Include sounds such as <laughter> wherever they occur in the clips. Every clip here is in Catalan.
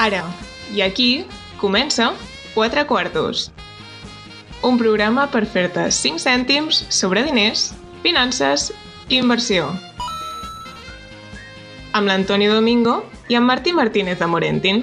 Ara i aquí comença Quatre Quartos. Un programa per fer-te 5 cèntims sobre diners, finances i inversió. Amb l'Antoni Domingo i en Martí Martínez de Morentin.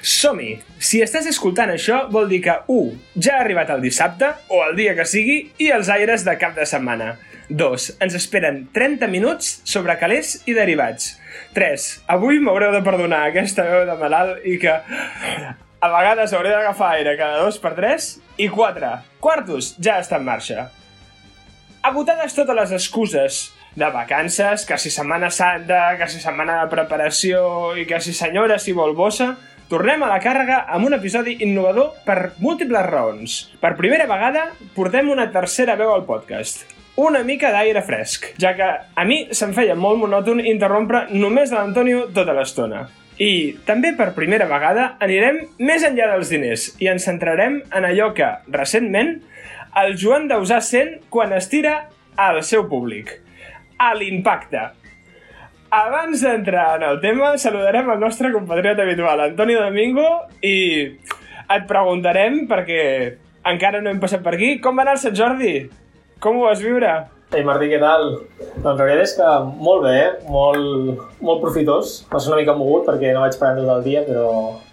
Som-hi! Si estàs escoltant això, vol dir que 1. Ja ha arribat el dissabte, o el dia que sigui, i els aires de cap de setmana. 2. Ens esperen 30 minuts sobre calés i derivats. 3. Avui m'haureu de perdonar aquesta veu de malalt i que a vegades hauré d'agafar aire cada 2 per 3. I 4. Quartos ja està en marxa. Agotades totes les excuses de vacances, que si Setmana Santa, que si setmana de preparació i que si senyora si vol bossa, tornem a la càrrega amb un episodi innovador per múltiples raons. Per primera vegada portem una tercera veu al podcast. Una mica d'aire fresc, ja que a mi se'm feia molt monòton interrompre només a l'Antonio tota l'estona. I també per primera vegada anirem més enllà dels diners i ens centrarem en allò que, recentment, el Joan Dausà sent quan estira al seu públic. A l'impacte. Abans d'entrar en el tema, saludarem el nostre compatriot habitual, Antoni Domingo, i et preguntarem, perquè encara no hem passat per aquí, com va anar el Sant Jordi? Com ho vas viure? Ei, Martí, què tal? Doncs la veritat és que molt bé, eh? molt, molt profitós. Va ser una mica mogut perquè no vaig parar tot el dia, però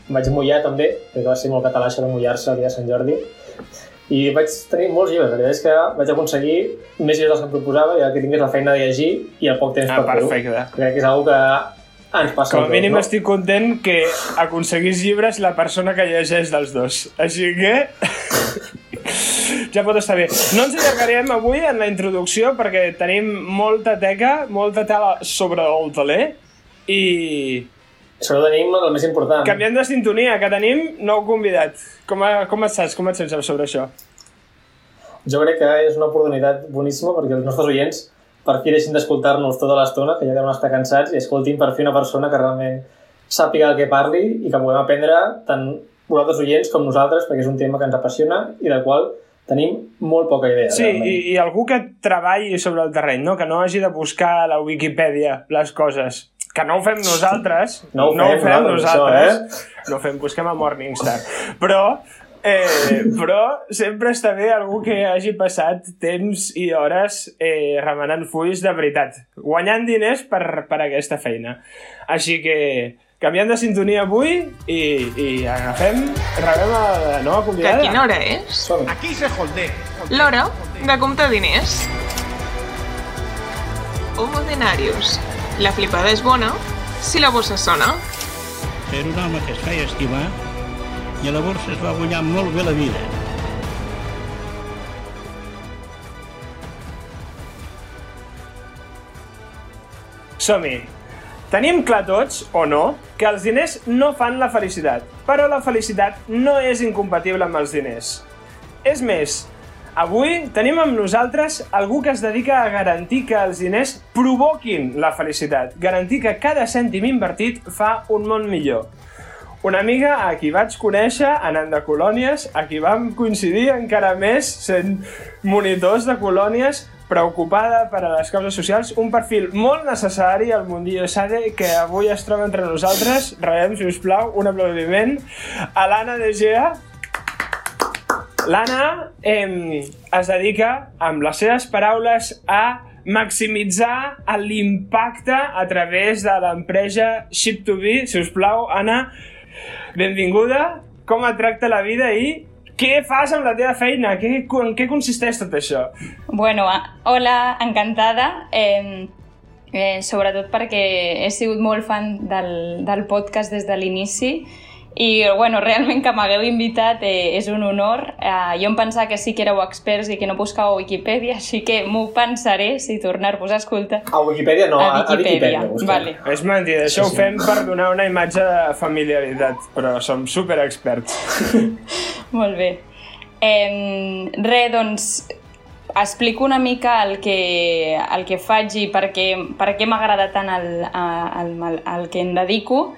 em vaig mullar també, perquè va ser molt català això de mullar-se el dia de Sant Jordi. I vaig tenir molts llibres, la veritat és que vaig aconseguir més llibres dels que em proposava i que tingués la feina de llegir i el poc temps Ah, per fer-ho. perfecte. Crec que és una que ens passa Com a tot, mínim no? estic content que aconseguís llibres la persona que llegeix dels dos. Així que... <laughs> ja pot estar bé. No ens allargarem avui en la introducció perquè tenim molta teca, molta tela sobre el taler i Sobretot tenim el més important. canviant de sintonia, que tenim nou convidat. Com, a, com estàs? Com et sents sobre això? Jo crec que és una oportunitat boníssima perquè els nostres oients per fi deixin d'escoltar-nos tota l'estona, que ja deuen estar cansats, i escoltin per fi una persona que realment sàpiga el que parli i que puguem aprendre tant vosaltres oients com nosaltres, perquè és un tema que ens apassiona i del qual tenim molt poca idea. Sí, realment. i, i algú que treballi sobre el terreny, no? que no hagi de buscar a la Wikipedia les coses. Que no ho fem nosaltres. <laughs> No ho no ho fem fem nosaltres, nosaltres. No ho fem, busquem a Morningstar. Però, eh, però sempre està bé algú que hagi passat temps i hores eh, remenant fulls de veritat. Guanyant diners per, per aquesta feina. Així que canviant de sintonia avui i, i agafem, rebem a la nova Que convidada. quina hora és? Aquí se holdea. L'hora de comptar diners. Homo denarius. La flipada és bona si la bossa sona. Era un home que es feia estimar i a la borsa es va guanyar molt bé la vida. Som-hi! Tenim clar tots, o no, que els diners no fan la felicitat, però la felicitat no és incompatible amb els diners. És més, avui tenim amb nosaltres algú que es dedica a garantir que els diners provoquin la felicitat, garantir que cada cèntim invertit fa un món millor. Una amiga a qui vaig conèixer anant de colònies, a qui vam coincidir encara més sent monitors de colònies, preocupada per a les causes socials, un perfil molt necessari al mundillo Sade que avui es troba entre nosaltres. Rebem, si us plau, un aplaudiment a l'Anna de Gea. L'Anna eh, es dedica, amb les seves paraules, a maximitzar l'impacte a través de l'empresa Ship2B. Si us plau, Anna, benvinguda. Com et tracta la vida i què fas amb la teva feina? Què, en què consisteix tot això? Bueno, a- hola, encantada. Eh, eh, sobretot perquè he sigut molt fan del, del podcast des de l'inici i bueno, <laughs> realment que m'hagueu invitat eh, és un honor. Eh, jo em pensava que sí que éreu experts i que no buscàveu a Wikipedia, així que m'ho pensaré si tornar-vos a escoltar. A Wikipedia no, a, a Wikipedia. busquem. vale. És mentida, això ho fem per donar una imatge de familiaritat, però som super experts. <laughs> Molt bé. Eh, re, doncs, explico una mica el que, el que faig i per què, per què m'agrada tant el, el, el, el que em dedico.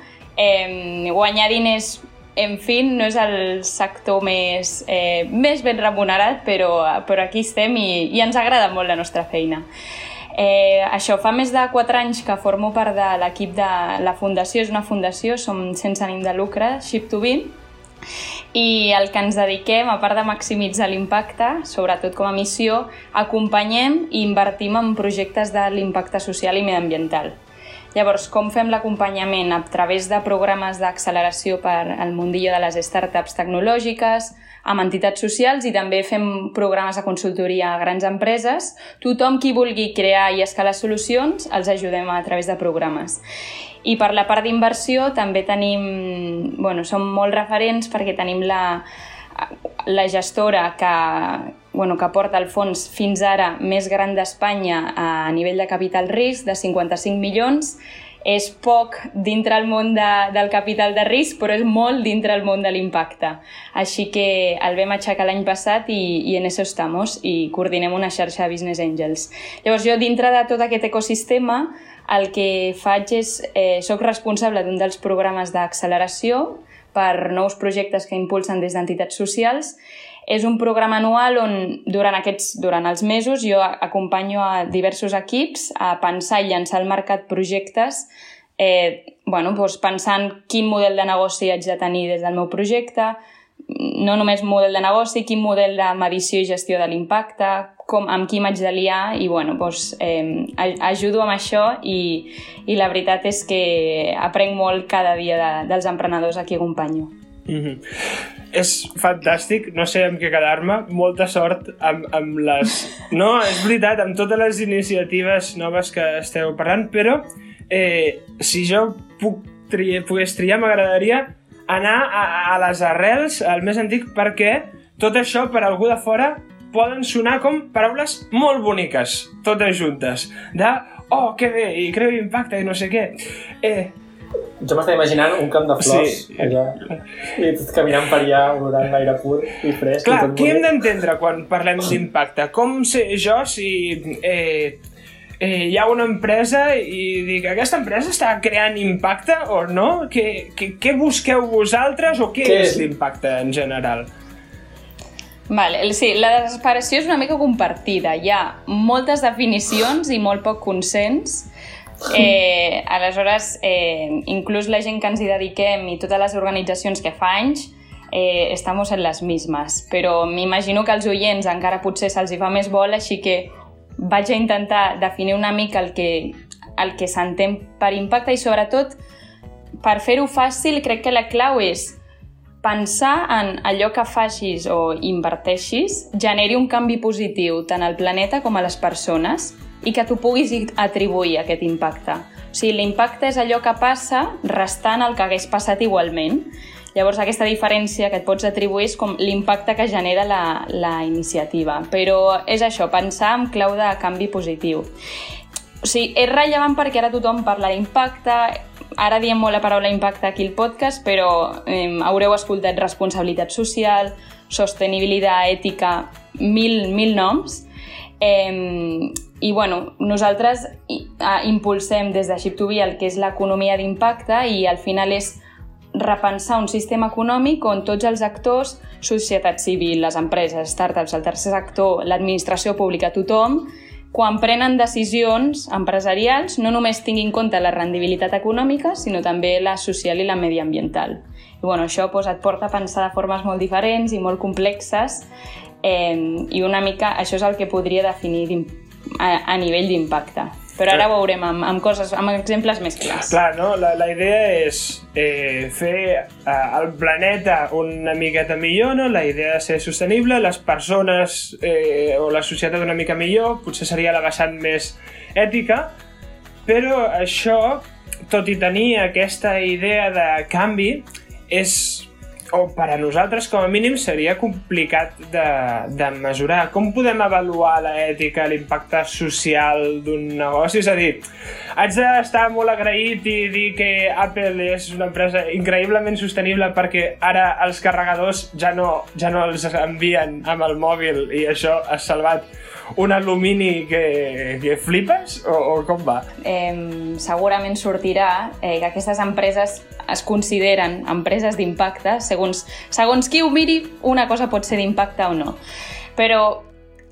Eh, guanyar diners, en fi, no és el sector més, eh, més ben remunerat, però, però aquí estem i, i ens agrada molt la nostra feina. Eh, això fa més de 4 anys que formo part de l'equip de la fundació, és una fundació, som sense ànim de lucre, Ship2Be, i el que ens dediquem, a part de maximitzar l'impacte, sobretot com a missió, acompanyem i invertim en projectes de l'impacte social i mediambiental. Llavors, com fem l'acompanyament? A través de programes d'acceleració per al mundillo de les startups tecnològiques, amb entitats socials i també fem programes de consultoria a grans empreses. Tothom qui vulgui crear i escalar solucions els ajudem a través de programes. I per la part d'inversió també tenim, bueno, som molt referents perquè tenim la, la gestora que, bueno, que porta el fons fins ara més gran d'Espanya a nivell de capital risc de 55 milions és poc dintre el món de, del capital de risc, però és molt dintre el món de l'impacte. Així que el vam aixecar l'any passat i, i en això estamos i coordinem una xarxa de Business Angels. Llavors jo dintre de tot aquest ecosistema el que faig és, eh, soc responsable d'un dels programes d'acceleració per nous projectes que impulsen des d'entitats socials és un programa anual on durant, aquests, durant els mesos jo acompanyo a diversos equips a pensar i llançar al mercat projectes eh, bueno, doncs pensant quin model de negoci haig de tenir des del meu projecte, no només model de negoci, quin model de medició i gestió de l'impacte, com, amb qui m'haig de liar i bueno, doncs, eh, ajudo amb això i, i la veritat és que aprenc molt cada dia de, dels emprenedors a qui acompanyo. Mm -hmm. És fantàstic, no sé amb què quedar-me. Molta sort amb, amb les... <laughs> No, és veritat, amb totes les iniciatives noves que esteu parlant, però eh, si jo puc triar, pogués triar, m'agradaria anar a, a les arrels, al més antic, perquè tot això per algú de fora poden sonar com paraules molt boniques, totes juntes, de oh, que bé, i creu impacte i no sé què. Eh, jo m'estava imaginant un camp de flors sí. allà, i tot caminant per allà, olorant l'aire pur i fresc. Clar, i tot què hem d'entendre quan parlem d'impacte? Com sé jo si eh, eh, hi ha una empresa i dic, aquesta empresa està creant impacte o no? Què, què, què busqueu vosaltres o què, Què és és? l'impacte en general? Vale, sí, la desesperació és una mica compartida. Hi ha moltes definicions i molt poc consens. Eh, aleshores, eh, inclús la gent que ens hi dediquem i totes les organitzacions que fa anys, eh, estamos en les mismes. Però m'imagino que als oients encara potser se'ls fa més bola, així que vaig a intentar definir una mica el que, el que s'entén per impacte i sobretot per fer-ho fàcil crec que la clau és pensar en allò que facis o inverteixis generi un canvi positiu tant al planeta com a les persones i que tu puguis atribuir aquest impacte. O sigui, l'impacte és allò que passa restant el que hagués passat igualment. Llavors, aquesta diferència que et pots atribuir és com l'impacte que genera la, la iniciativa. Però és això, pensar en clau de canvi positiu. O sigui, és rellevant perquè ara tothom parla d'impacte, ara diem molt la paraula impacte aquí al podcast, però eh, haureu escoltat responsabilitat social, sostenibilitat, ètica, mil, mil noms. Eh, I bueno, nosaltres impulsem des de Ship2Be el que és l'economia d'impacte i al final és repensar un sistema econòmic on tots els actors, societat civil, les empreses, startups, el tercer sector, l'administració pública, tothom, quan prenen decisions empresarials no només tinguin en compte la rendibilitat econòmica, sinó també la social i la mediambiental. I bueno, això doncs, et porta a pensar de formes molt diferents i molt complexes eh, i una mica això és el que podria definir a, a nivell d'impacte. Però ara ho veurem amb, amb, coses, amb exemples més clars. Clar, no? La, la idea és eh, fer eh, el planeta una miqueta millor, no? La idea de ser sostenible, les persones eh, o la societat una mica millor, potser seria la vessant més ètica, però això, tot i tenir aquesta idea de canvi, és o per a nosaltres com a mínim seria complicat de, de mesurar. Com podem avaluar l'ètica, l'impacte social d'un negoci? És a dir, haig d'estar molt agraït i dir que Apple és una empresa increïblement sostenible perquè ara els carregadors ja no, ja no els envien amb el mòbil i això ha salvat un alumini que, que flipes? O, o com va? eh, segurament sortirà eh, que aquestes empreses es consideren empreses d'impacte, segons qui ho miri, una cosa pot ser d'impacte o no. Però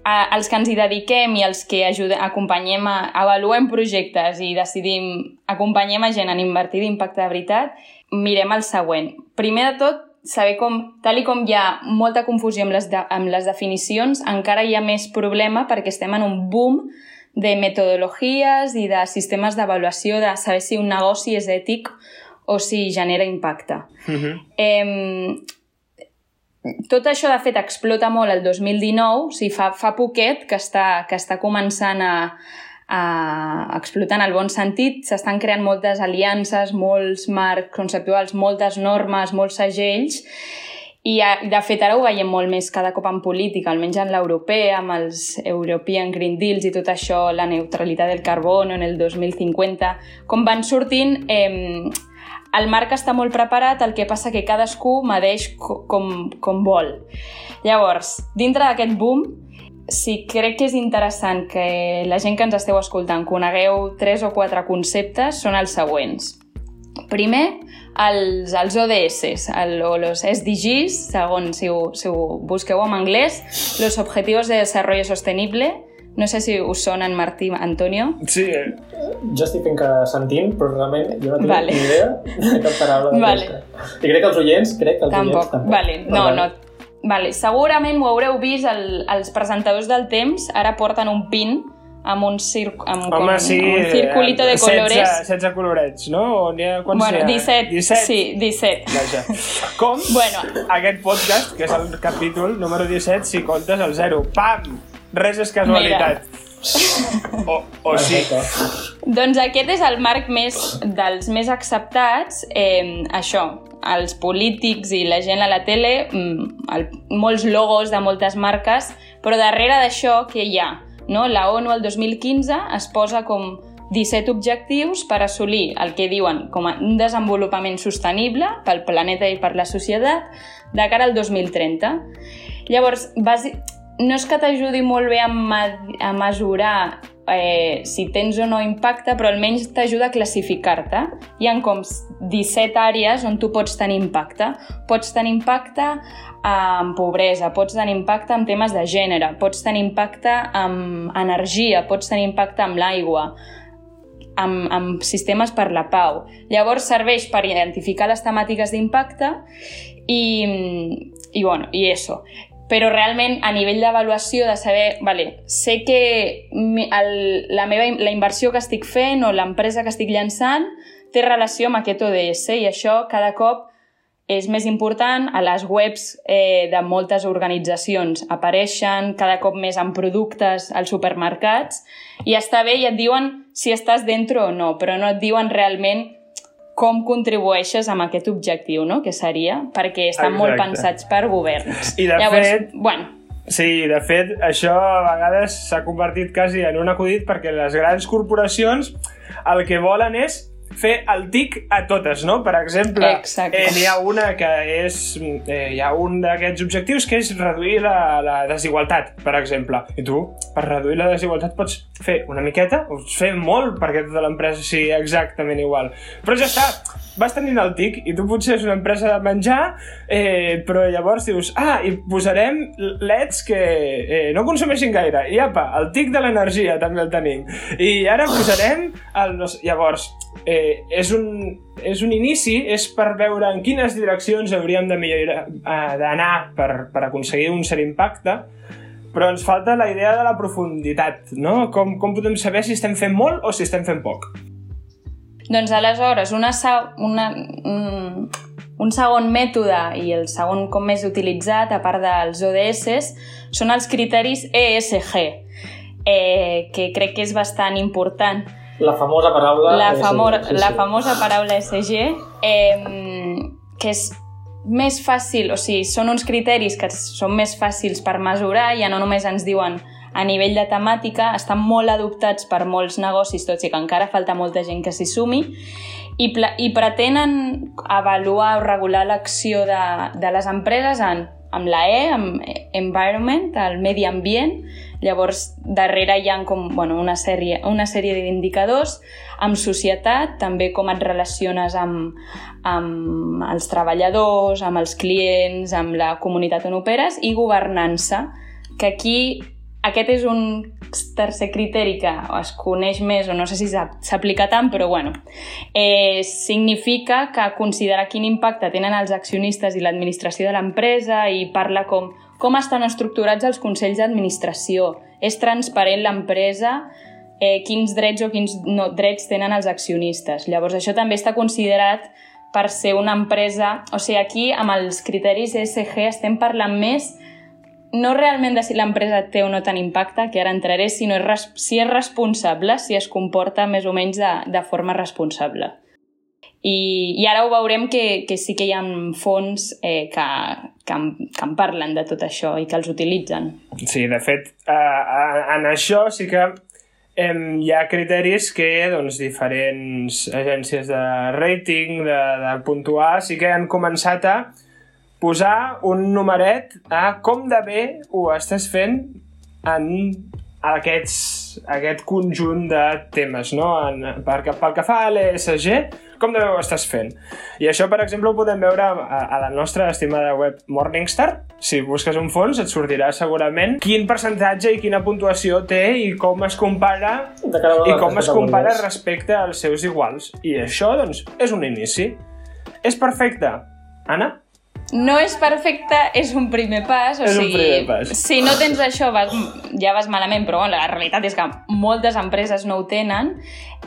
a, els que ens hi dediquem i els que ajudem, acompanyem a, avaluem projectes i decidim, acompanyem a gent en invertir d'impacte de veritat, mirem el següent. Primer de tot, saber com, tal i com hi ha molta confusió amb les, de, amb les definicions, encara hi ha més problema perquè estem en un boom de metodologies i de sistemes d'avaluació de saber si un negoci és ètic o si genera impacte. Uh -huh. eh, tot això, de fet, explota molt el 2019, o sigui, fa, fa poquet que està, que està començant a, a explotar en el bon sentit. S'estan creant moltes aliances, molts marcs conceptuals, moltes normes, molts segells, i de fet ara ho veiem molt més cada cop en política, almenys en l'europea, amb els European Green Deals i tot això, la neutralitat del carbono en el 2050, com van sortint eh, el marc està molt preparat, el que passa que cadascú medeix com, com vol. Llavors, dintre d'aquest boom, sí, crec que és interessant que la gent que ens esteu escoltant conegueu tres o quatre conceptes, són els següents. Primer, els, els ODS, el, o los SDGs, segons si ho, si ho busqueu en anglès, los Objetivos de Desarrollo Sostenible, no sé si us sonen Martí, Antonio. Sí. Jo estic fent que sentint, però realment jo no tinc Vale. ni idea de cap paraula Vale. d'aquesta. I crec que els oients, crec que els Tampoc. oients tampoc. Vale, no, Per no. Vale, segurament ho haureu vist, el, els presentadors del temps ara porten un pin amb un, cir amb com, Home, sí. un circulito de 16, colores. 16 colorets, no? O n'hi ha, quants bueno, n'hi ha? 17, 17, sí, 17. Vaja. <laughs> Com Bueno. aquest podcast, que és el capítol número 17, si comptes el 0. Pam! Res és casualitat. O, o sí. Doncs aquest és el marc més dels més acceptats. Eh, això, els polítics i la gent a la tele, mm, el, molts logos de moltes marques, però darrere d'això què hi ha? No? La ONU el 2015 es posa com 17 objectius per assolir el que diuen com a un desenvolupament sostenible pel planeta i per la societat de cara al 2030. Llavors, basi... no és que t'ajudi molt bé a, a mesurar eh, si tens o no impacte, però almenys t'ajuda a classificar-te. Hi ha com 17 àrees on tu pots tenir impacte. Pots tenir impacte en pobresa, pots tenir impacte en temes de gènere, pots tenir impacte en energia, pots tenir impacte amb l'aigua, amb, amb sistemes per la pau. Llavors serveix per identificar les temàtiques d'impacte i, i, bueno, i això. Però realment a nivell d'avaluació de saber, vale, sé que el, la, meva, la inversió que estic fent o l'empresa que estic llançant té relació amb aquest ODS i això cada cop és més important, a les webs eh, de moltes organitzacions apareixen cada cop més en productes als supermercats. I està bé i et diuen si estàs dentro o no, però no et diuen realment com contribueixes amb aquest objectiu, no? que seria, perquè estan molt Exacte. pensats per governs. I de Llavors, fet- Bueno, Sí, de fet, això a vegades s'ha convertit quasi en un acudit perquè les grans corporacions el que volen és fer el tic a totes, no? Per exemple, Exacte. eh, n'hi ha una que és... Eh, hi ha un d'aquests objectius que és reduir la, la desigualtat, per exemple. I tu, per reduir la desigualtat, pots fer una miqueta o fer molt perquè tota l'empresa sigui exactament igual. Però ja està, vas tenint el tic i tu potser és una empresa de menjar, eh, però llavors dius, ah, i posarem leds que eh, no consumeixin gaire. I apa, el tic de l'energia també el tenim. I ara posarem el... Llavors, eh, és, un, és un inici, és per veure en quines direccions hauríem de millorar, eh, d'anar per, per aconseguir un cert impacte, però ens falta la idea de la profunditat, no? Com, com podem saber si estem fent molt o si estem fent poc? Doncs aleshores, una, una, un, un segon mètode i el segon com més utilitzat, a part dels ODS, són els criteris ESG, eh, que crec que és bastant important. La famosa paraula... La, és- famor, sí, sí. la famosa paraula ESG, eh, que és més fàcil, o sigui, són uns criteris que són més fàcils per mesurar, ja no només ens diuen a nivell de temàtica, estan molt adoptats per molts negocis, tot i que encara falta molta gent que s'hi sumi, i, i pretenen avaluar o regular l'acció de, de les empreses en, amb la E, amb Environment, el medi ambient, llavors darrere hi ha com, bueno, una sèrie, una sèrie d'indicadors, amb societat, també com et relaciones amb, amb els treballadors, amb els clients, amb la comunitat on operes, i governança, que aquí aquest és un tercer criteri que es coneix més o no sé si s'aplica tant, però bueno, eh, significa que considera quin impacte tenen els accionistes i l'administració de l'empresa i parla com, com estan estructurats els consells d'administració. És transparent l'empresa, eh, quins drets o quins no, drets tenen els accionistes. Llavors, això també està considerat per ser una empresa... O sigui, aquí, amb els criteris ESG, estem parlant més no realment de si l'empresa té o no tant impacte, que ara entraré, sinó si és responsable, si es comporta més o menys de, de forma responsable. I, I ara ho veurem que, que sí que hi ha fons eh, que, que, en, que en parlen de tot això i que els utilitzen. Sí, de fet, eh, en això sí que eh, hi ha criteris que doncs, diferents agències de rating, de, de puntuar, sí que han començat a posar un numeret a com de bé ho estàs fent en aquests, aquest conjunt de temes, no? En, pel, que, pel que fa a l'ESG, com de bé ho estàs fent. I això, per exemple, ho podem veure a, a la nostra estimada web Morningstar. Si busques un fons, et sortirà segurament quin percentatge i quina puntuació té i com es compara i com es compara respecte als seus iguals. I això, doncs, és un inici. És perfecte. Anna? No és perfecte, és un primer pas. O és sigui, un primer pas. Si no tens això, vas, ja vas malament, però bueno, la realitat és que moltes empreses no ho tenen.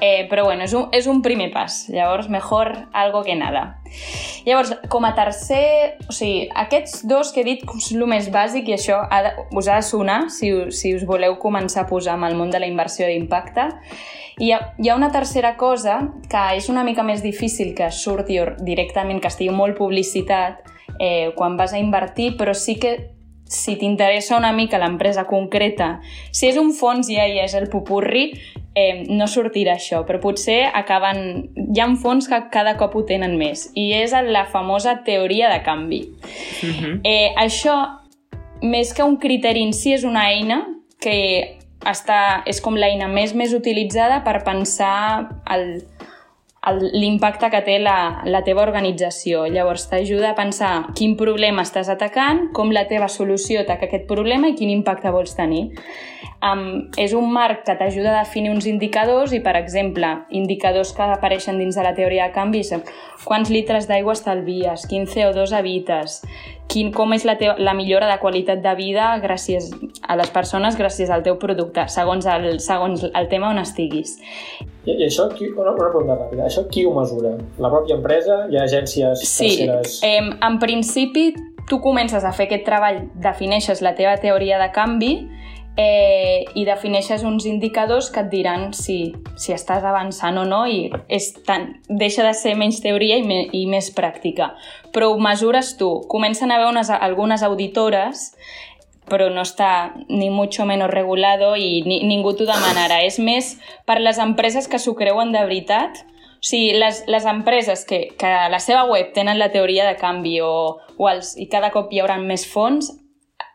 Eh, però bueno, és un, és un primer pas. Llavors, mejor algo que nada. Llavors, com a tercer... O sigui, aquests dos que he dit és el més bàsic i això ha de, us ha de sonar si, si us voleu començar a posar amb el món de la inversió d'impacte. I hi ha, hi ha una tercera cosa que és una mica més difícil que surti directament, que estigui molt publicitat, eh, quan vas a invertir, però sí que si t'interessa una mica l'empresa concreta, si és un fons ja i és el pupurri, eh, no sortirà això, però potser acaben... Hi ha fons que cada cop ho tenen més, i és la famosa teoria de canvi. Uh Mhm. -huh. eh, això, més que un criteri en si, és una eina que està, és com l'eina més més utilitzada per pensar el, l'impacte que té la, la teva organització. Llavors t'ajuda a pensar quin problema estàs atacant, com la teva solució ataca aquest problema i quin impacte vols tenir. Um, és un marc que t'ajuda a definir uns indicadors i, per exemple, indicadors que apareixen dins de la teoria de canvis, quants litres d'aigua estalvies, quin CO2 evites, quin, com és la, teva, la millora de qualitat de vida gràcies a les persones gràcies al teu producte, segons el, segons el tema on estiguis. I, i això, qui, una, una pregunta ràpida, això qui ho mesura? La pròpia empresa? Hi ha agències sí, terceres? Sí, eh, en principi tu comences a fer aquest treball, defineixes la teva teoria de canvi eh, i defineixes uns indicadors que et diran si, si estàs avançant o no i és tan, deixa de ser menys teoria i, me, i més pràctica. Però ho mesures tu. Comencen a haver unes, algunes auditores però no està ni mucho menos regulado i ni, ningú t'ho demanarà. És més per les empreses que s'ho creuen de veritat. O sigui, les, les empreses que, que a la seva web tenen la teoria de canvi o, o els, i cada cop hi haurà més fons,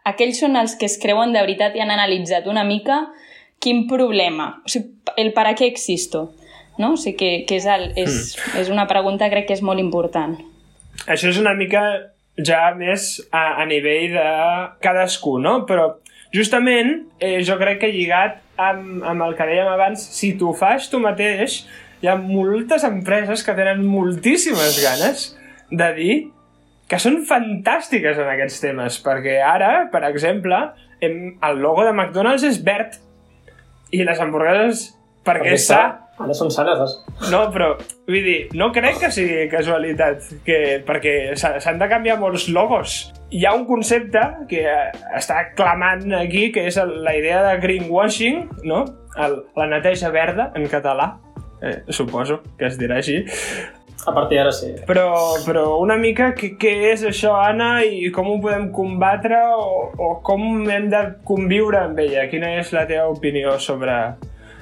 aquells són els que es creuen de veritat i han analitzat una mica quin problema, o sigui, el para què existo, no? O sigui que, que és, el, és, mm. és una pregunta crec que és molt important. Això és una mica ja més a, a nivell de cadascú, no? Però justament eh, jo crec que lligat amb, amb el que dèiem abans, si tu fas tu mateix, hi ha moltes empreses que tenen moltíssimes ganes de dir que són fantàstiques en aquests temes, perquè ara, per exemple, hem, el logo de McDonald's és verd i les hamburgueses perquè, perquè sa... Ara són sanes. No, però, vull dir, no crec que sigui casualitat, que, perquè s'han de canviar molts logos. Hi ha un concepte que està clamant aquí, que és la idea de greenwashing, no? El, la neteja verda, en català, eh, suposo que es dirà així, a partir d'ara sí. Però, però una mica què, què és això, Anna, i com ho podem combatre o, o com hem de conviure amb ella? Quina és la teva opinió sobre,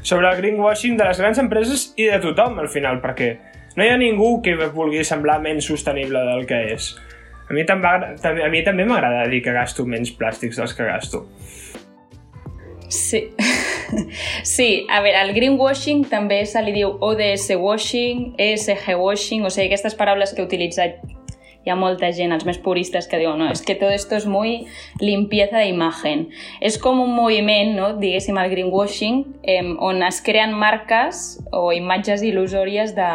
sobre el greenwashing de les grans empreses i de tothom, al final? Perquè no hi ha ningú que vulgui semblar menys sostenible del que és. A mi, a mi també m'agrada dir que gasto menys plàstics dels que gasto. Sí. <laughs> Sí, a veure, el greenwashing també se li diu ODS washing, ESG washing, o sigui, aquestes paraules que he utilitzat hi ha molta gent, els més puristes, que diuen no, és que tot esto es muy limpieza de imagen. És com un moviment, no? diguéssim, el greenwashing, eh, on es creen marques o imatges il·lusòries de,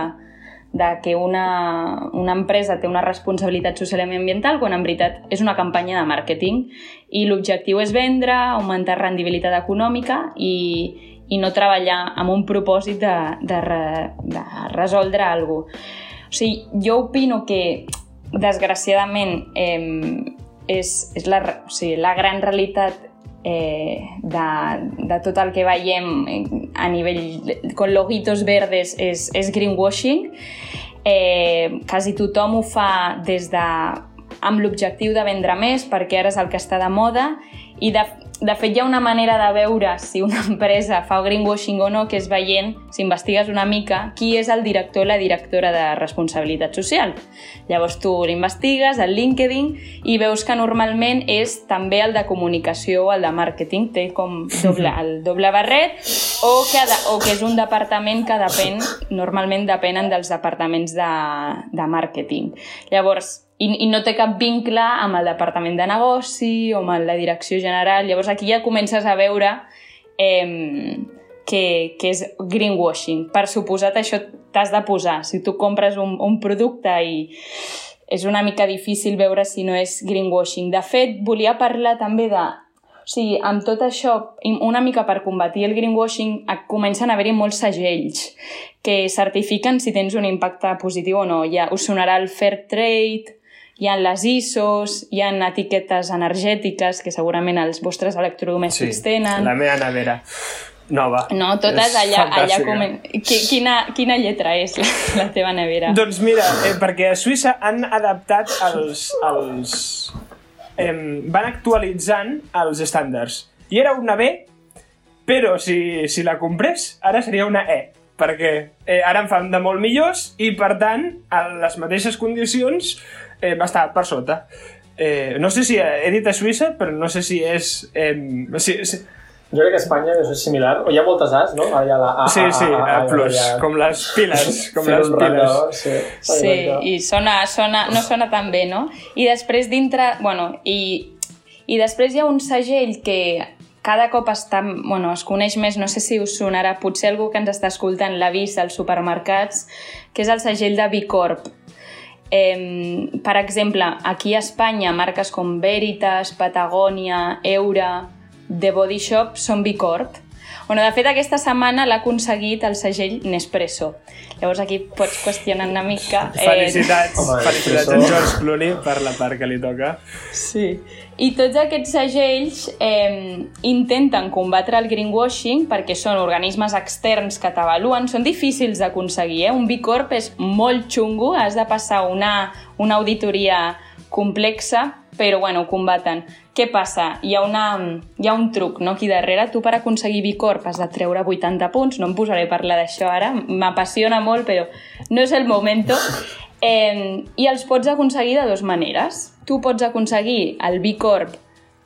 de que una, una empresa té una responsabilitat social i ambiental quan en veritat és una campanya de màrqueting i l'objectiu és vendre, augmentar rendibilitat econòmica i, i no treballar amb un propòsit de, de, re, de resoldre alguna cosa. O sigui, jo opino que, desgraciadament, eh, és, és la, o sigui, la gran realitat eh, de, de tot el que veiem a nivell con logitos verdes és, és greenwashing. Eh, quasi tothom ho fa des de amb l'objectiu de vendre més perquè ara és el que està de moda i de, de fet, hi ha una manera de veure si una <laughs> empresa fa greenwashing o no, que és veient, si investigues una mica, qui és el director o la directora de responsabilitat social. Llavors tu l'investigues al LinkedIn i veus que normalment és també el de comunicació o el de màrqueting, té com doble, <laughs> el doble barret, o que, de, o que és un departament que depèn, normalment depenen dels departaments de, de màrqueting. Llavors, i, i no té cap vincle amb el departament de negoci o amb la direcció general. Llavors aquí ja comences a veure eh, que, que és greenwashing. Per suposat, això t'has de posar. Si tu compres un, un producte i és una mica difícil veure si no és greenwashing. De fet, volia parlar també de... O sigui, amb tot això, una mica per combatir el greenwashing, comencen a haver-hi molts segells que certifiquen si tens un impacte positiu o no. Ja us sonarà el Fair Trade, hi ha les ISOs, hi ha etiquetes energètiques que segurament els vostres electrodomèstics sí, tenen. la meva nevera nova. No, totes allà, allà comen... Quina, quina lletra és la, la teva nevera? Doncs mira, eh, perquè a Suïssa han adaptat els... els eh, van actualitzant els estàndards. I era una B, però si, si la comprés, ara seria una E perquè eh, ara en fan de molt millors i, per tant, a les mateixes condicions eh, va estar per sota. Eh, no sé si he dit a Suïssa, però no sé si és... Eh, si, si... Jo crec que a Espanya és similar, o hi ha moltes As, no? Allà la A, sí, sí, A, A, A, plus, a, com les piles, com les piles. sí, sí i sona, sona, no sona tan bé, no? I després dintre, bueno, i, i després hi ha un segell que cada cop està, bueno, es coneix més, no sé si us sonarà, potser algú que ens està escoltant l'ha vist als supermercats, que és el segell de Bicorp. Eh, per exemple, aquí a Espanya, marques com Veritas, Patagònia, Eura, The Body Shop són Bicorp. Bueno, de fet, aquesta setmana l'ha aconseguit el segell Nespresso. Llavors aquí pots qüestionar una mica... Eh... Felicitats, Home, felicitats a George Clooney per la part que li toca. Sí. I tots aquests segells eh, intenten combatre el greenwashing perquè són organismes externs que t'avaluen, són difícils d'aconseguir. Eh? Un B Corp és molt xungo, has de passar una, una auditoria complexa, però bueno, ho combaten. Què passa? Hi ha, una, hi ha un truc no? aquí darrere. Tu per aconseguir B Corp has de treure 80 punts. No em posaré a parlar d'això ara, m'apassiona molt, però no és el moment. <laughs> Eh, I els pots aconseguir de dues maneres. Tu pots aconseguir el B Corp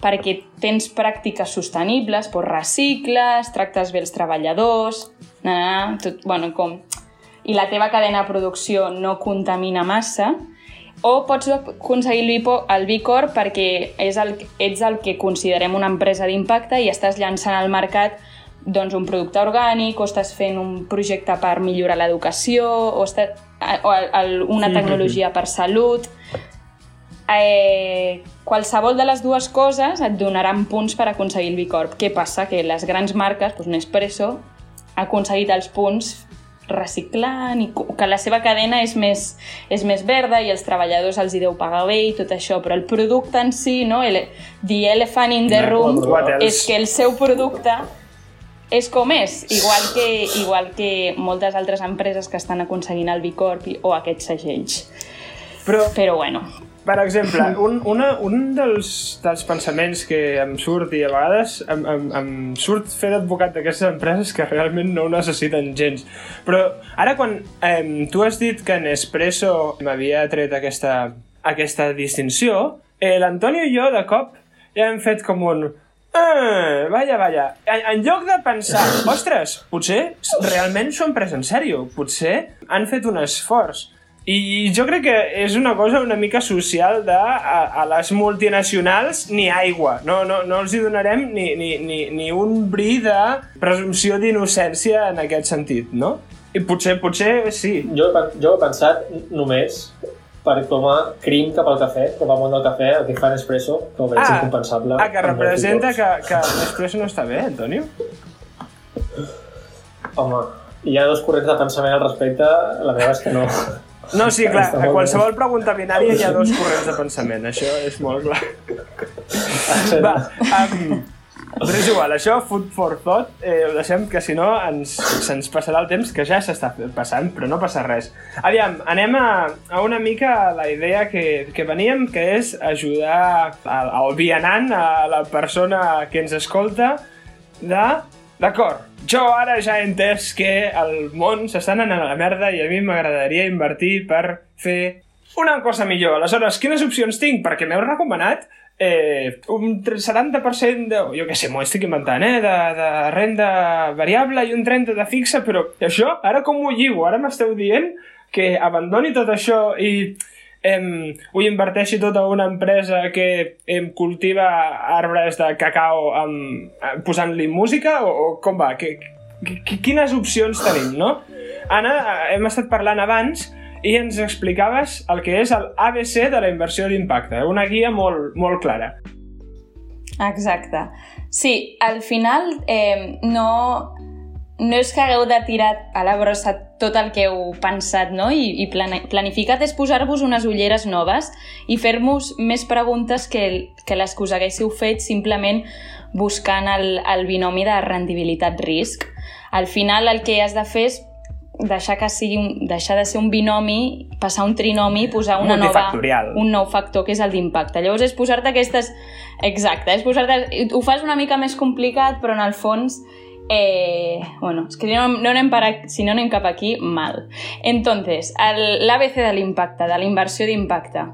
perquè tens pràctiques sostenibles, doncs recicles, tractes bé els treballadors, na, na, tot, bueno, com... i la teva cadena de producció no contamina massa, o pots aconseguir el B Corp perquè és el, ets el que considerem una empresa d'impacte i estàs llançant al mercat doncs, un producte orgànic o estàs fent un projecte per millorar l'educació o, estàs, o el, una tecnologia per salut. Eh, qualsevol de les dues coses et donaran punts per aconseguir el Bicorp. Què passa? Que les grans marques, doncs Nespresso, ha aconseguit els punts reciclant i que la seva cadena és més, és més verda i els treballadors els hi deu pagar bé i tot això, però el producte en si, no? el, the elephant in the room, és que el seu producte és com és, igual que, igual que moltes altres empreses que estan aconseguint el Bicorp o aquests segells. Però, Però bueno. Per exemple, un, una, un dels, dels pensaments que em surt i a vegades em, em, em surt fer d'advocat d'aquestes empreses que realment no ho necessiten gens. Però ara quan eh, tu has dit que Nespresso m'havia tret aquesta, aquesta distinció, eh, l'Antonio i jo de cop ja hem fet com un Ah, vaja, vaja. En, en lloc de pensar, ostres, potser realment s'ho han pres en sèrio, potser han fet un esforç. I jo crec que és una cosa una mica social de a, a les multinacionals ni aigua. No, no, no els hi donarem ni, ni, ni, ni un bri de presumpció d'innocència en aquest sentit, no? I potser, potser sí. Jo, jo he pensat només per com a crim cap al cafè, com a món del cafè, el que fa Nespresso, que ho veig Ah, incompensable. Ah, que representa que, que l'expresso no està bé, Antonio? Home, hi ha dos corrents de pensament al respecte, la meva és que no. <laughs> No, sí, clar, a qualsevol pregunta binària hi ha dos corrents de pensament, això és molt clar. Va, um, però és igual, això, food for thought, eh, ho deixem que si no ens, se'ns passarà el temps, que ja s'està passant, però no passa res. Aviam, anem a, a una mica a la idea que, que veníem, que és ajudar al, al vianant, a la persona que ens escolta, de... D'acord, jo ara ja he entès que el món s'està anant a la merda i a mi m'agradaria invertir per fer una cosa millor. Aleshores, quines opcions tinc? Perquè m'heu recomanat eh, un 70% de, jo què sé, m'ho estic inventant, eh, de, de renda variable i un 30% de fixa, però això, ara com ho lligo? Ara m'esteu dient que abandoni tot això i em, ho inverteixi tot a una empresa que em cultiva arbres de cacao amb, eh, posant-li música o, o com va? Que, que, quines opcions tenim, no? Anna, eh, hem estat parlant abans i ens explicaves el que és el ABC de la inversió d'impacte, una guia molt, molt clara. Exacte. Sí, al final eh, no, no és que hagueu de tirar a la brossa tot el que heu pensat no? i, i planificat, és posar-vos unes ulleres noves i fer-vos més preguntes que, que les que us haguéssiu fet simplement buscant el, el binomi de rendibilitat-risc. Al final el que has de fer és deixar que sigui un, deixar de ser un binomi, passar a un trinomi, posar una nova, un nou factor, que és el d'impacte. Llavors és posar-te aquestes... Exacte, és posar-te... Ho fas una mica més complicat, però en el fons... Eh, bueno, és que si no, no anem per aquí, si no anem cap aquí, mal. Entonces, l'ABC de l'impacte, de la inversió d'impacte,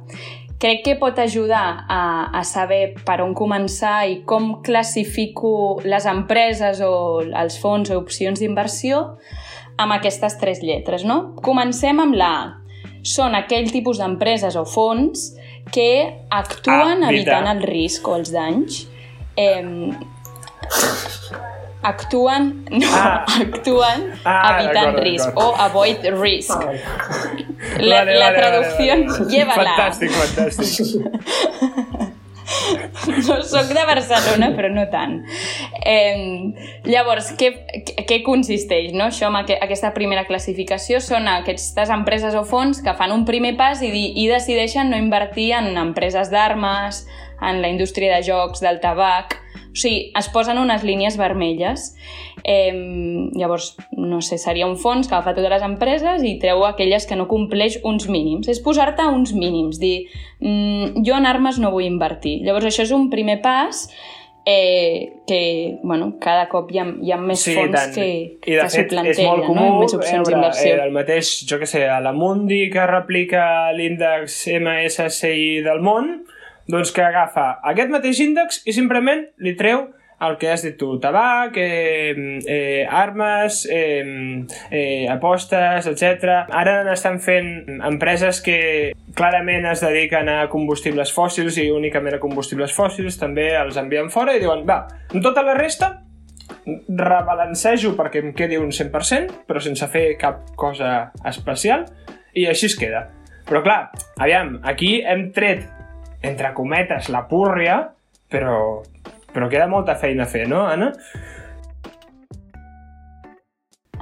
crec que pot ajudar a, a saber per on començar i com classifico les empreses o els fons o opcions d'inversió amb aquestes tres lletres, no? Comencem amb la A. Són aquell tipus d'empreses o fons que actuen Ah, evitant el risc o els danys. Eh, actuen, no, Ah. actuen Ah, risc d'acord. o avoid risk. La, la traducción llévala. Fantàstic, fantàstic. No sóc de Barcelona, però no tant. Eh, llavors, què, què consisteix no? això amb aqu aquesta primera classificació? Són aquestes empreses o fons que fan un primer pas i, i decideixen no invertir en empreses d'armes, en la indústria de jocs, del tabac... O sigui, es posen unes línies vermelles. Eh, llavors, no sé, seria un fons que agafa totes les empreses i treu aquelles que no compleix uns mínims. És posar-te uns mínims, dir, mm, jo en armes no vull invertir. Llavors, això és un primer pas eh, que, bueno, cada cop hi ha, hi ha més Sí, fons tant. que, I de que s'ho és molt comú no? I més opcions veure d'inversió. eh, el mateix, jo que sé, a la Mundi que replica l'índex MSCI del món, doncs que agafa aquest mateix índex i simplement li treu el que has dit tu, tabac, eh, eh, armes, eh, eh, apostes, etc. Ara n'estan fent empreses que clarament es dediquen a combustibles fòssils i únicament a combustibles fòssils, també els envien fora i diuen, va, amb tota la resta rebalancejo perquè em quedi un 100%, però sense fer cap cosa especial, i així es queda. Però clar, aviam, aquí hem tret, entre cometes, la púrria, però, però queda molta feina a fer, no, Anna?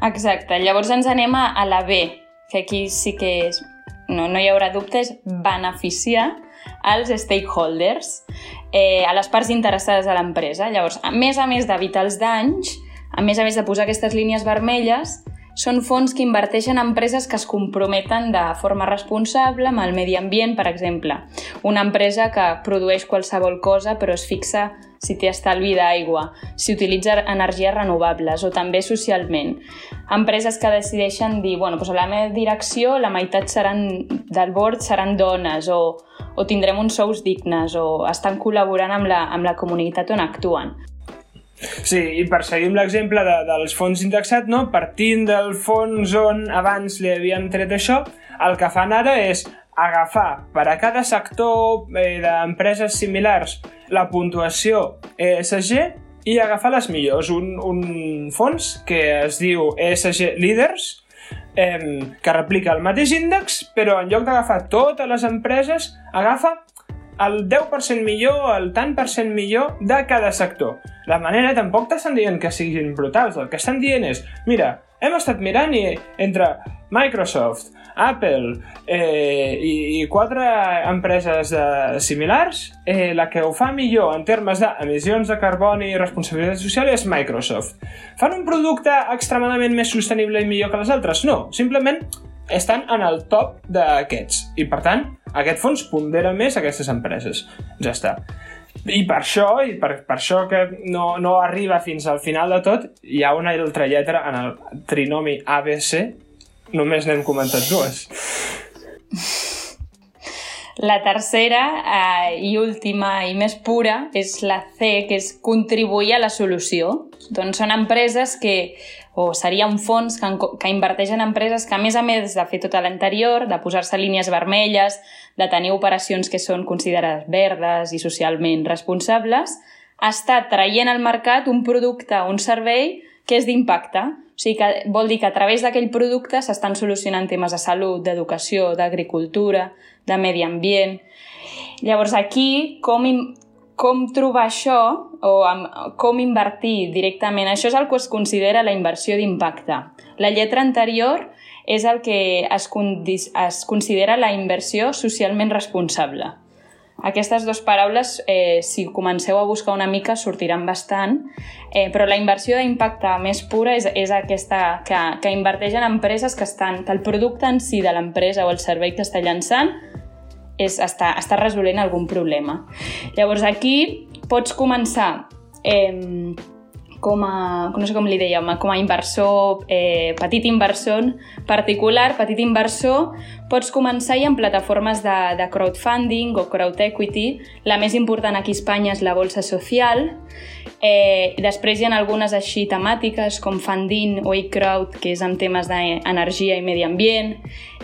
Exacte, llavors ens anem a, la B, que aquí sí que és, no, no hi haurà dubtes, beneficiar als stakeholders, eh, a les parts interessades a l'empresa. Llavors, a més a més d'evitar els danys, a més a més de posar aquestes línies vermelles, són fons que inverteixen en empreses que es comprometen de forma responsable amb el medi ambient, per exemple. Una empresa que produeix qualsevol cosa però es fixa si té estalvi d'aigua, si utilitza energies renovables o també socialment. Empreses que decideixen dir, bueno, doncs a la meva direcció la meitat seran del board seran dones o, o tindrem uns sous dignes o estan col·laborant amb la, amb la comunitat on actuen. Sí, i per seguir amb l'exemple de, dels fons indexats, no? partint del fons on abans li havien tret això, el que fan ara és agafar per a cada sector eh, d'empreses similars la puntuació ESG i agafar les millors. Un, un fons que es diu ESG Leaders, eh, que replica el mateix índex, però en lloc d'agafar totes les empreses, agafa el 10% millor, el tant per cent millor de cada sector. De manera, tampoc t'estan dient que siguin brutals, el que estan dient és, mira, hem estat mirant i entre Microsoft, Apple eh, i, i quatre empreses eh, similars, eh, la que ho fa millor en termes d'emissions de carboni i responsabilitat social és Microsoft. Fan un producte extremadament més sostenible i millor que les altres? No, simplement estan en el top d'aquests. I, per tant, aquest fons pondera més aquestes empreses. Ja està. I per això, i per, per això que no, no arriba fins al final de tot, hi ha una altra lletra en el trinomi ABC, només n'hem comentat dues. La tercera eh, i última i més pura és la C, que és contribuir a la solució. Doncs són empreses que, o seria un fons que, que inverteix en empreses que, a més a més de fer tot l'anterior, de posar-se línies vermelles, de tenir operacions que són considerades verdes i socialment responsables, estat traient al mercat un producte, un servei que és d'impacte. O sigui que vol dir que a través d'aquell producte s'estan solucionant temes de salut, d'educació, d'agricultura, de medi ambient. Llavors aquí, com, com trobar això o amb, com invertir directament, això és el que es considera la inversió d'impacte. La lletra anterior és el que es, es considera la inversió socialment responsable. Aquestes dues paraules, eh, si comenceu a buscar una mica, sortiran bastant, eh, però la inversió d'impacte més pura és, és aquesta que, que inverteix en empreses que estan, que el producte en si de l'empresa o el servei que està llançant és, està, està resolent algun problema. Llavors aquí pots començar eh, com a, no sé com li dèiem, com a inversor, eh, petit inversor particular, petit inversor, pots començar ja en plataformes de, de crowdfunding o crowd equity. La més important aquí a Espanya és la Bolsa Social. Eh, després hi ha algunes així temàtiques com Funding o eCrowd, que és amb temes d'energia i medi ambient.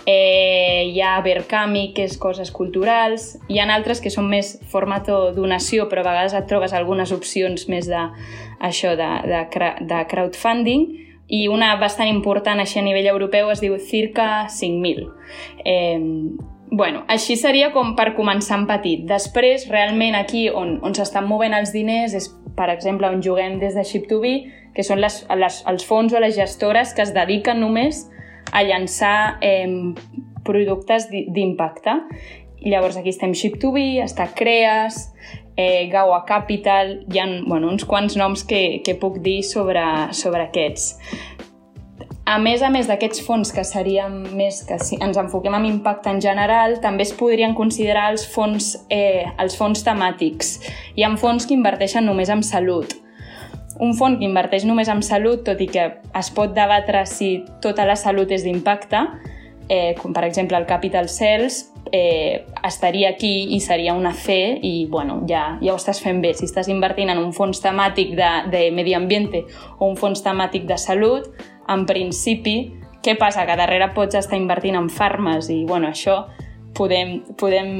Eh, hi ha Berkami, que és coses culturals. Hi ha altres que són més format donació, però a vegades et trobes algunes opcions més de, això de, de, de crowdfunding i una bastant important així a nivell europeu es diu Circa 5.000. Eh, bueno, així seria com per començar en petit. Després, realment aquí on, on s'estan movent els diners és, per exemple, on juguem des de Ship2B, que són les, les, els fons o les gestores que es dediquen només a llançar eh, productes d'impacte. Llavors aquí estem Ship2B, està Creas, eh, Gaua Capital, hi ha bueno, uns quants noms que, que puc dir sobre, sobre aquests. A més a més d'aquests fons que serien més que si ens enfoquem en impacte en general, també es podrien considerar els fons, eh, els fons temàtics. Hi ha fons que inverteixen només en salut. Un fons que inverteix només en salut, tot i que es pot debatre si tota la salut és d'impacte, eh, com per exemple el Capital Cells, eh, estaria aquí i seria una C i bueno, ja, ja ho estàs fent bé. Si estàs invertint en un fons temàtic de, de medi ambient o un fons temàtic de salut, en principi, què passa? Que darrere pots estar invertint en farmes i bueno, això podem, podem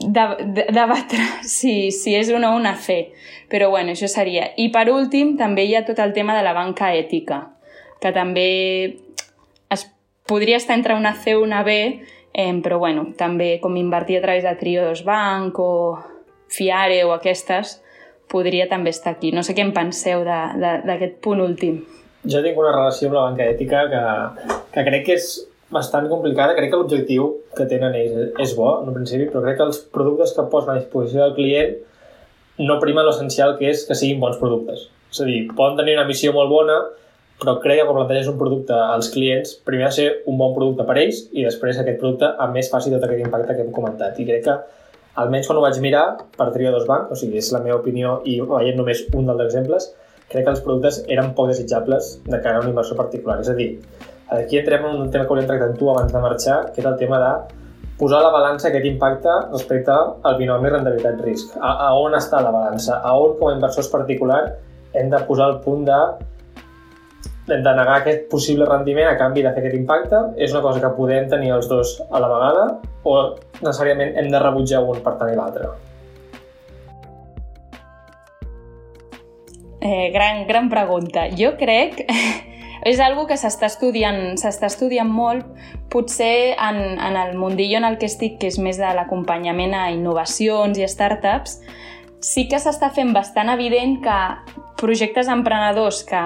de, de, debatre <laughs> si, si és o una C. Però bueno, això seria. I per últim, també hi ha tot el tema de la banca ètica, que també es podria estar entre una C o una B, Eh, però bueno, també com invertir a través de Triodos Bank o Fiare o aquestes, podria també estar aquí. No sé què en penseu d'aquest punt últim. Jo tinc una relació amb la banca ètica que, que crec que és bastant complicada. Crec que l'objectiu que tenen és, és bo, en principi, però crec que els productes que posen a disposició del client no primen l'essencial que és que siguin bons productes. És a dir, poden tenir una missió molt bona, però crec que quan planteges un producte als clients, primer ha de ser un bon producte per ells i després aquest producte a més faci tot aquest impacte que hem comentat. I crec que, almenys quan ho vaig mirar per Triodos Bank, o sigui, és la meva opinió i veient només un dels exemples, crec que els productes eren poc desitjables de cara a un inversor particular. És a dir, aquí entrem en un tema que volíem tractar amb tu abans de marxar, que és el tema de posar la balança aquest impacte respecte al binomi rendibilitat-risc. A, a on està la balança? A on, com a inversors particular, hem de posar el punt de de negar aquest possible rendiment a canvi de fer aquest impacte és una cosa que podem tenir els dos a la vegada o necessàriament hem de rebutjar un per tenir l'altre? Eh, gran, gran pregunta. Jo crec és algo que s'està estudiant, s'està estudiant molt, potser en, en el mundillo en el que estic, que és més de l'acompanyament a innovacions i startups, sí que s'està fent bastant evident que projectes emprenedors que,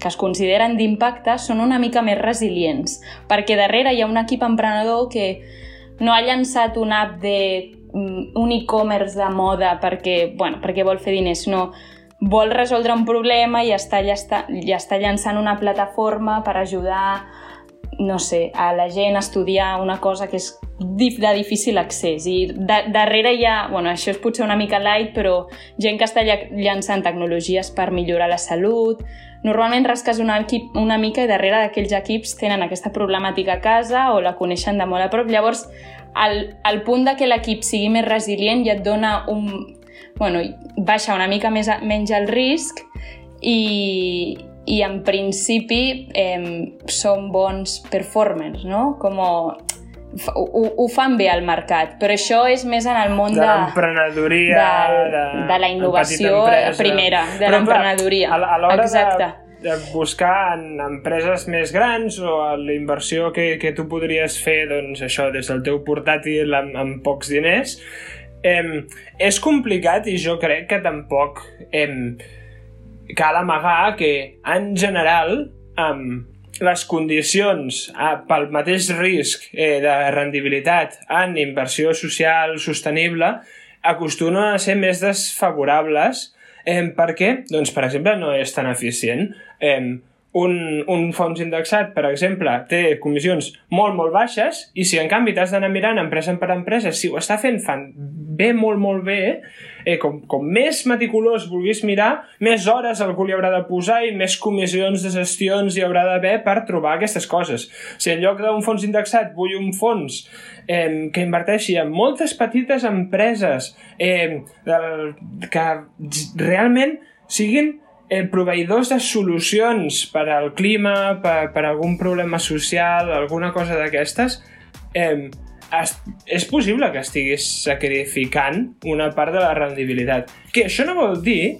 que es consideren d'impacte són una mica més resilients, perquè darrere hi ha un equip emprenedor que no ha llançat una app de mm, un e-commerce de moda perquè, bueno, perquè vol fer diners, no, vol resoldre un problema i està, ja, està, ja està llançant una plataforma per ajudar no sé, a la gent a estudiar una cosa que és de difícil accés i de, darrere hi ha, bueno, això és potser una mica light, però gent que està llançant tecnologies per millorar la salut, normalment rasques una, equip, una mica i darrere d'aquells equips tenen aquesta problemàtica a casa o la coneixen de molt a prop. Llavors, el, el punt de que l'equip sigui més resilient ja et dona un, bueno, baixa una mica més, menys el risc i, i en principi eh, són bons performers, no? Com ho, ho fan bé al mercat, però això és més en el món de, de l'emprenedoria, de, de, de la innovació primera, de l'emprenedoria. A, a l'hora de, de buscar en empreses més grans o a la inversió que, que tu podries fer, doncs això, des del teu portàtil amb, amb pocs diners, eh, és complicat i jo crec que tampoc eh, cal amagar que, en general, eh, les condicions eh, pel mateix risc eh, de rendibilitat en inversió social sostenible acostumen a ser més desfavorables eh, perquè, doncs, per exemple, no és tan eficient. Eh, un, un fons indexat, per exemple, té comissions molt, molt baixes i si en canvi t'has d'anar mirant empresa per empresa, si ho està fent fan bé, molt, molt bé, eh, com, com més meticulós vulguis mirar, més hores algú li haurà de posar i més comissions de gestions hi haurà d'haver per trobar aquestes coses. Si en lloc d'un fons indexat vull un fons eh, que inverteixi en moltes petites empreses eh, que realment siguin eh, proveïdors de solucions per al clima, per, per algun problema social, alguna cosa d'aquestes, eh, es, és possible que estiguis sacrificant una part de la rendibilitat. Que això no vol dir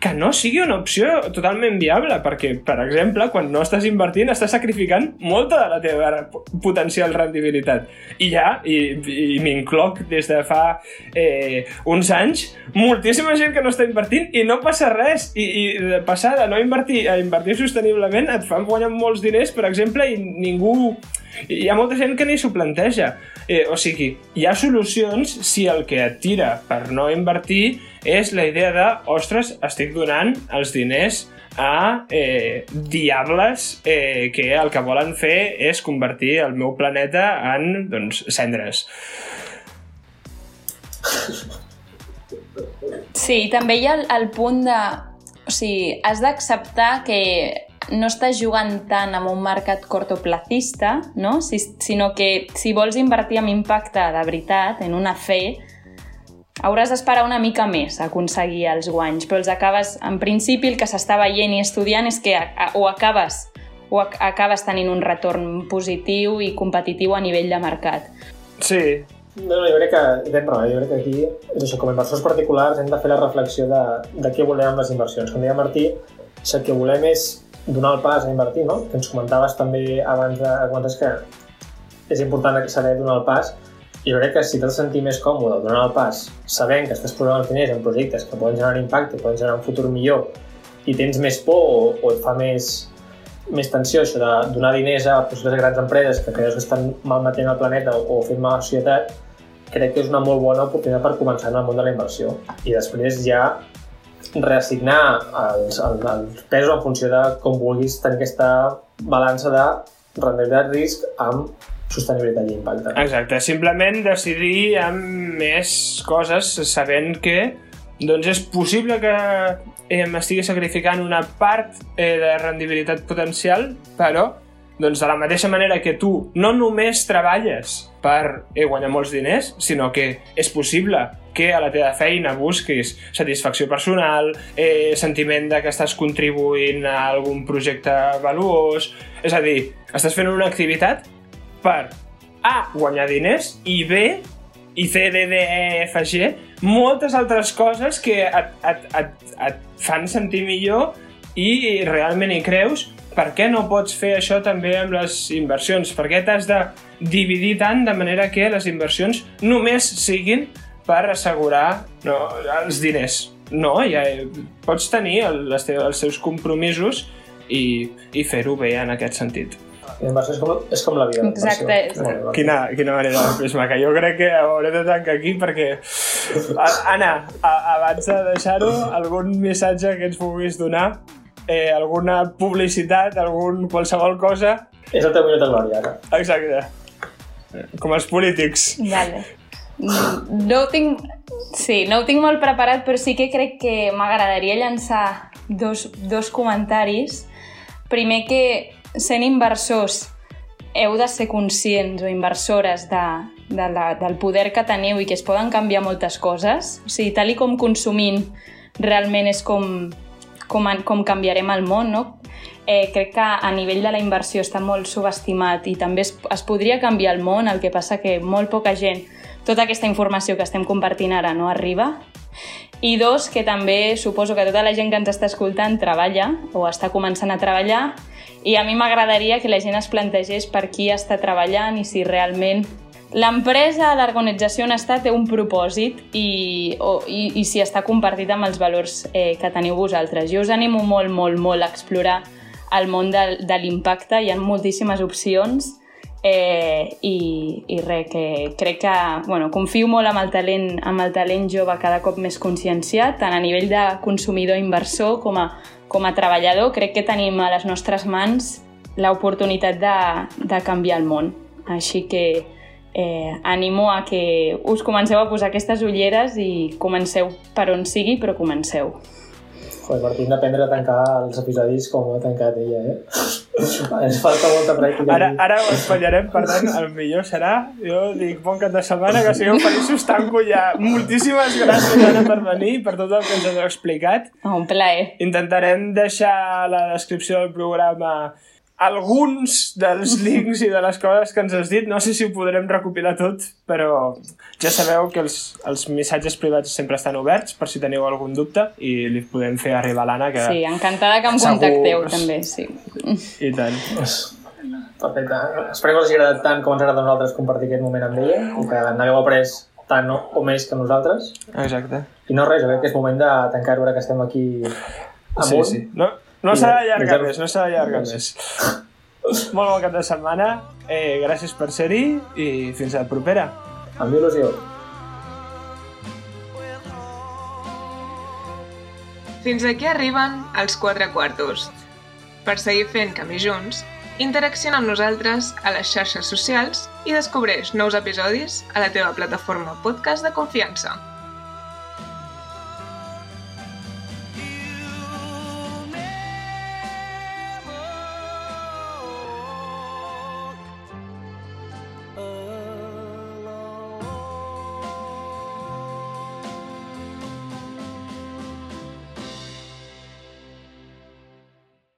que no sigui una opció totalment viable, perquè, per exemple, quan no estàs invertint, estàs sacrificant molta de la teva potencial rendibilitat. I ja, i, i m'incloc des de fa eh, uns anys, moltíssima gent que no està invertint i no passa res. I, i de passar de no invertir a invertir sosteniblement et fan guanyar molts diners, per exemple, i ningú... Hi ha molta gent que ni s'ho planteja. Eh, o sigui, hi ha solucions si el que et tira per no invertir és la idea de, ostres, estic donant els diners a eh, diables eh, que el que volen fer és convertir el meu planeta en doncs, cendres. Sí, també hi ha el, el punt de... O sigui, has d'acceptar que no estàs jugant tant amb un mercat cortoplacista, no? Si, sinó que si vols invertir en impacte de veritat, en una fe, hauràs d'esperar una mica més a aconseguir els guanys, però els acabes, en principi el que s'està veient i estudiant és que o acabes o acabes tenint un retorn positiu i competitiu a nivell de mercat. Sí. No, no, jo crec que tens raó, jo crec que aquí, és això, com a inversors particulars hem de fer la reflexió de, de què volem amb les inversions. Com deia Martí, si el que volem és donar el pas a invertir, no? que ens comentaves també abans de abans que és important saber donar el pas, jo crec que si t'has de sentir més còmode donant el pas, sabent que estàs posant els diners en projectes que poden generar impacte, poden generar un futur millor, i tens més por o, o et fa més, més tensió això de donar diners a possibles grans empreses que creus que estan malmetent el planeta o, o fent mal a la societat, crec que és una molt bona oportunitat per començar en el món de la inversió. I després ja reassignar els, els, els pesos en funció de com vulguis tenir aquesta balança de rendibilitat-risc amb sostenibilitat i impacte. Exacte, simplement decidir amb més coses sabent que doncs és possible que eh, m'estigui sacrificant una part eh, de rendibilitat potencial, però Doncs de la mateixa manera que tu no només treballes per eh, guanyar molts diners, sinó que és possible que a la teva feina busquis satisfacció personal, eh, sentiment de que estàs contribuint a algun projecte valuós... És a dir, estàs fent una activitat per A, guanyar diners, i B, i C, D, D, E, F, G, moltes altres coses que et, et, et, et fan sentir millor i realment hi creus per què no pots fer això també amb les inversions? Per què t'has de dividir tant de manera que les inversions només siguin per assegurar no, els diners? No, ja pots tenir el, les teves, els seus compromisos i, i fer-ho bé en aquest sentit. Inversió és com, és com la vida. Exacte. Quina, quina manera de més maca. Jo crec que hauré de tancar aquí perquè... <laughs> Anna, a, abans de deixar-ho, algun missatge que ens puguis donar eh, alguna publicitat, algun qualsevol cosa. És el teu minut de glòria, ara. Exacte. Com els polítics. Vale. No ho tinc... Sí, no ho tinc molt preparat, però sí que crec que m'agradaria llançar dos, dos comentaris. Primer que sent inversors heu de ser conscients o inversores de, de la, del poder que teniu i que es poden canviar moltes coses. O sigui, tal i com consumint realment és com, com, en- com canviarem el món, no? Eh, crec que a nivell de la inversió està molt subestimat i també es, es podria canviar el món, el que passa que molt poca gent, tota aquesta informació que estem compartint ara no arriba. I dos, que també suposo que tota la gent que ens està escoltant treballa o està començant a treballar i a mi m'agradaria que la gent es plantegés per qui està treballant i si realment l'empresa, l'organització on està té un propòsit i, o, i, i si està compartit amb els valors eh, que teniu vosaltres. Jo us animo molt, molt, molt a explorar el món de, de l'impacte. Hi ha moltíssimes opcions eh, i, i res, que crec que bueno, confio molt amb el, talent, amb el talent jove cada cop més conscienciat, tant a nivell de consumidor inversor com a, com a treballador. Crec que tenim a les nostres mans l'oportunitat de, de canviar el món. Així que eh, animo a que us comenceu a posar aquestes ulleres i comenceu per on sigui, però comenceu. Joder, Martí, hem d'aprendre a tancar els episodis com ho ha tancat ella, eh? <laughs> Ens falta molta pràctica. Ara, aquí. ara ho espatllarem, per tant, el millor serà, jo dic, bon cap de setmana, que sigueu feliços, tanco ja. Moltíssimes gràcies, Anna, per venir, per tot el que ens has explicat. Ah, Un plaer. Intentarem deixar a la descripció del programa alguns dels <laughs> links i de les coses que ens has dit. No sé si ho podrem recopilar tot, però ja sabeu que els, els missatges privats sempre estan oberts per si teniu algun dubte i li podem fer arribar a l'Anna, que... Sí, encantada que em Segur. contacteu, també, sí. I tant. Perfecte. Esperem que us hagi agradat tant com ens ha agradat a nosaltres compartir aquest moment amb ella i que n'hagueu après tant o, o més que nosaltres. Exacte. I no res, jo crec que és moment de tancar-ho ara que estem aquí Sí, amunt. sí. No, no s'ha d'allargar més, no s'ha d'allargar més. Molt bon cap de setmana, eh, gràcies per ser-hi i fins a la propera. Amb il·lusió. Fins aquí arriben els quatre quartos. Per seguir fent camí junts, interacciona amb nosaltres a les xarxes socials i descobreix nous episodis a la teva plataforma podcast de confiança.